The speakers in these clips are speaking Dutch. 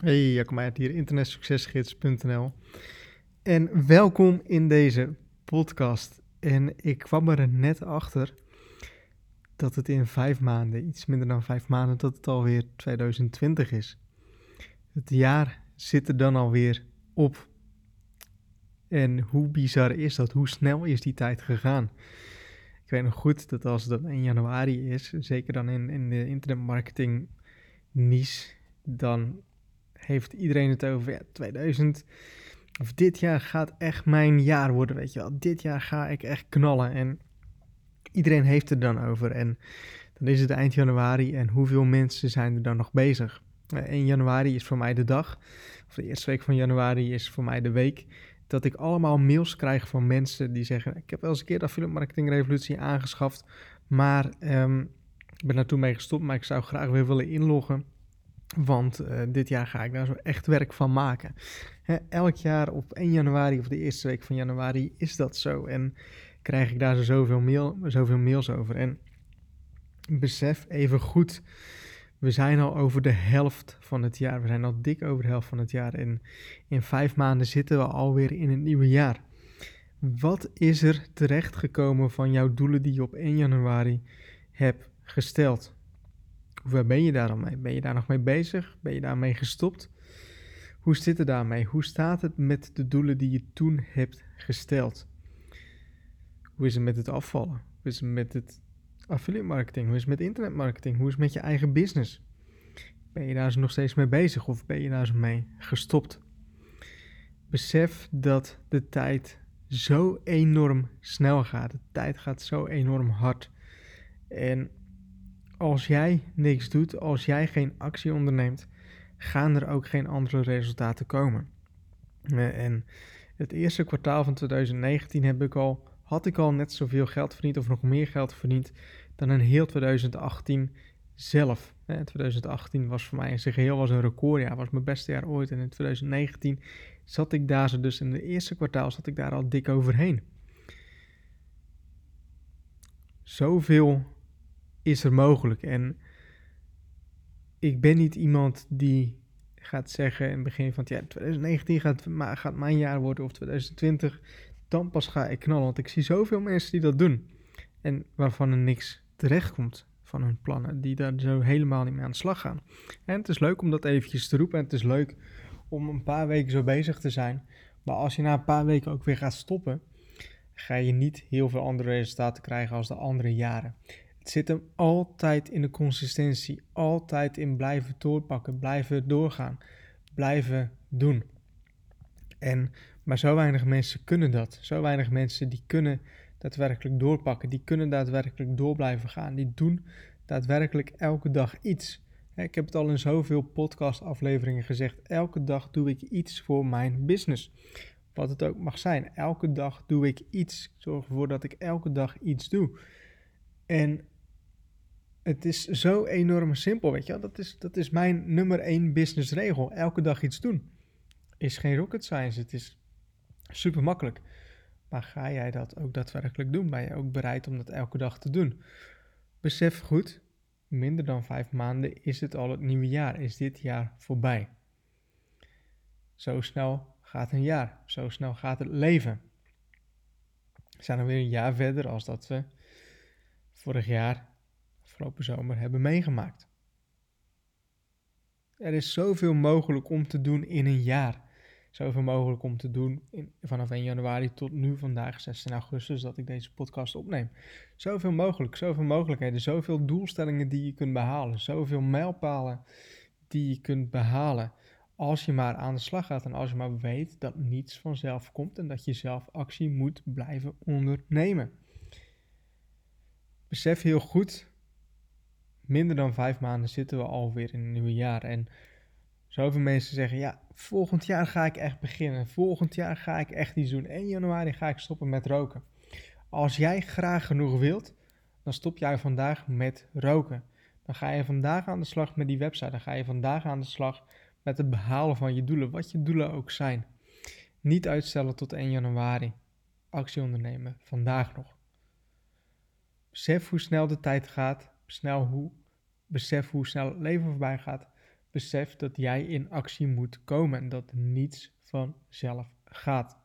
Hey, Jacob Meijert hier, internetsuccesgids.nl. En welkom in deze podcast. En ik kwam er net achter dat het in vijf maanden, iets minder dan vijf maanden, dat het alweer 2020 is. Het jaar zit er dan alweer op. En hoe bizar is dat? Hoe snel is die tijd gegaan? Ik weet nog goed dat als het 1 januari is, zeker dan in, in de internetmarketing niche, dan heeft iedereen het over ja, 2000. Of dit jaar gaat echt mijn jaar worden, weet je wel. Dit jaar ga ik echt knallen. En iedereen heeft het dan over. En dan is het eind januari en hoeveel mensen zijn er dan nog bezig? 1 eh, januari is voor mij de dag, of de eerste week van januari is voor mij de week, dat ik allemaal mails krijg van mensen die zeggen: Ik heb wel eens een keer de affiliate marketing revolutie aangeschaft, maar um, ik ben daar toen mee gestopt, maar ik zou graag weer willen inloggen. Want uh, dit jaar ga ik daar zo echt werk van maken. Hè, elk jaar op 1 januari of de eerste week van januari is dat zo. En krijg ik daar zo zoveel, mail, zoveel mails over. En besef even goed, we zijn al over de helft van het jaar. We zijn al dik over de helft van het jaar. En in vijf maanden zitten we alweer in het nieuwe jaar. Wat is er terechtgekomen van jouw doelen die je op 1 januari hebt gesteld? Hoe ver ben je daar dan mee? Ben je daar nog mee bezig? Ben je daarmee gestopt? Hoe zit het daarmee? Hoe staat het met de doelen die je toen hebt gesteld? Hoe is het met het afvallen? Hoe is het met het affiliate marketing? Hoe is het met internetmarketing? Hoe is het met je eigen business? Ben je daar nog steeds mee bezig of ben je daar zo mee gestopt? Besef dat de tijd zo enorm snel gaat. De tijd gaat zo enorm hard. En als jij niks doet, als jij geen actie onderneemt, gaan er ook geen andere resultaten komen. Eh, en het eerste kwartaal van 2019 heb ik al, had ik al net zoveel geld verdiend of nog meer geld verdiend dan in heel 2018 zelf. 2018 was voor mij in zijn geheel was een recordjaar, was mijn beste jaar ooit. En in 2019 zat ik daar dus in het eerste kwartaal zat ik daar al dik overheen. Zoveel is er mogelijk. En ik ben niet iemand die gaat zeggen in het begin van ja, 2019 gaat, gaat mijn jaar worden of 2020, dan pas ga ik knallen. Want ik zie zoveel mensen die dat doen en waarvan er niks terechtkomt van hun plannen, die daar zo helemaal niet mee aan de slag gaan. En het is leuk om dat eventjes te roepen en het is leuk om een paar weken zo bezig te zijn. Maar als je na een paar weken ook weer gaat stoppen, ga je niet heel veel andere resultaten krijgen als de andere jaren. Het zit hem altijd in de consistentie, altijd in blijven doorpakken, blijven doorgaan, blijven doen. En, maar zo weinig mensen kunnen dat. Zo weinig mensen die kunnen daadwerkelijk doorpakken, die kunnen daadwerkelijk door blijven gaan. Die doen daadwerkelijk elke dag iets. Ik heb het al in zoveel podcastafleveringen gezegd. Elke dag doe ik iets voor mijn business. Wat het ook mag zijn. Elke dag doe ik iets. Ik zorg ervoor dat ik elke dag iets doe. En het is zo enorm simpel, weet je wel. Dat is, dat is mijn nummer één businessregel. Elke dag iets doen. Is geen rocket science. Het is super makkelijk. Maar ga jij dat ook daadwerkelijk doen? Ben je ook bereid om dat elke dag te doen? Besef goed, minder dan vijf maanden is het al het nieuwe jaar. Is dit jaar voorbij. Zo snel gaat een jaar. Zo snel gaat het leven. We zijn alweer een jaar verder als dat we vorig jaar afgelopen zomer hebben meegemaakt. Er is zoveel mogelijk om te doen in een jaar. Zoveel mogelijk om te doen vanaf 1 januari tot nu, vandaag 16 augustus, dat ik deze podcast opneem. Zoveel mogelijk, zoveel mogelijkheden, zoveel doelstellingen die je kunt behalen, zoveel mijlpalen die je kunt behalen. Als je maar aan de slag gaat en als je maar weet dat niets vanzelf komt en dat je zelf actie moet blijven ondernemen. Besef heel goed minder dan vijf maanden zitten we alweer in een nieuwe jaar. En zoveel mensen zeggen, ja, volgend jaar ga ik echt beginnen. Volgend jaar ga ik echt iets doen. 1 januari ga ik stoppen met roken. Als jij graag genoeg wilt, dan stop jij vandaag met roken. Dan ga je vandaag aan de slag met die website. Dan ga je vandaag aan de slag met het behalen van je doelen, wat je doelen ook zijn. Niet uitstellen tot 1 januari. Actie ondernemen, vandaag nog. Besef hoe snel de tijd gaat. Snel hoe besef hoe snel het leven voorbij gaat. besef dat jij in actie moet komen en dat niets vanzelf gaat.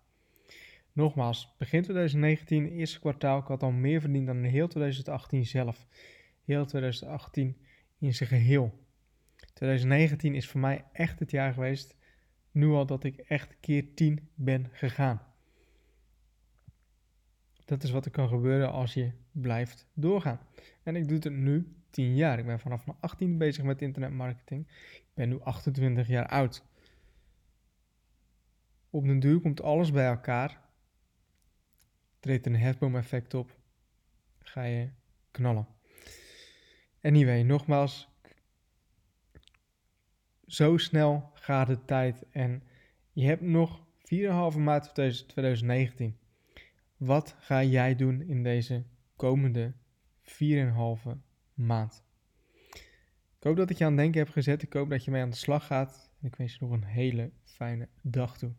Nogmaals, begin 2019, eerste kwartaal, ik had al meer verdiend dan heel 2018 zelf. Heel 2018 in zijn geheel. 2019 is voor mij echt het jaar geweest, nu al dat ik echt keer 10 ben gegaan. Dat is wat er kan gebeuren als je blijft doorgaan. En ik doe het nu 10 jaar. Ik ben vanaf mijn 18 bezig met internetmarketing. Ik ben nu 28 jaar oud. Op den duur komt alles bij elkaar. Treedt een hefboom-effect op. Ga je knallen. Anyway, nogmaals. Zo snel gaat de tijd. En je hebt nog 4,5 maart 2019. Wat ga jij doen in deze komende 4,5 Ik hoop dat ik je aan het denken heb gezet. Ik hoop dat je mee aan de slag gaat. En ik wens je nog een hele fijne dag toe.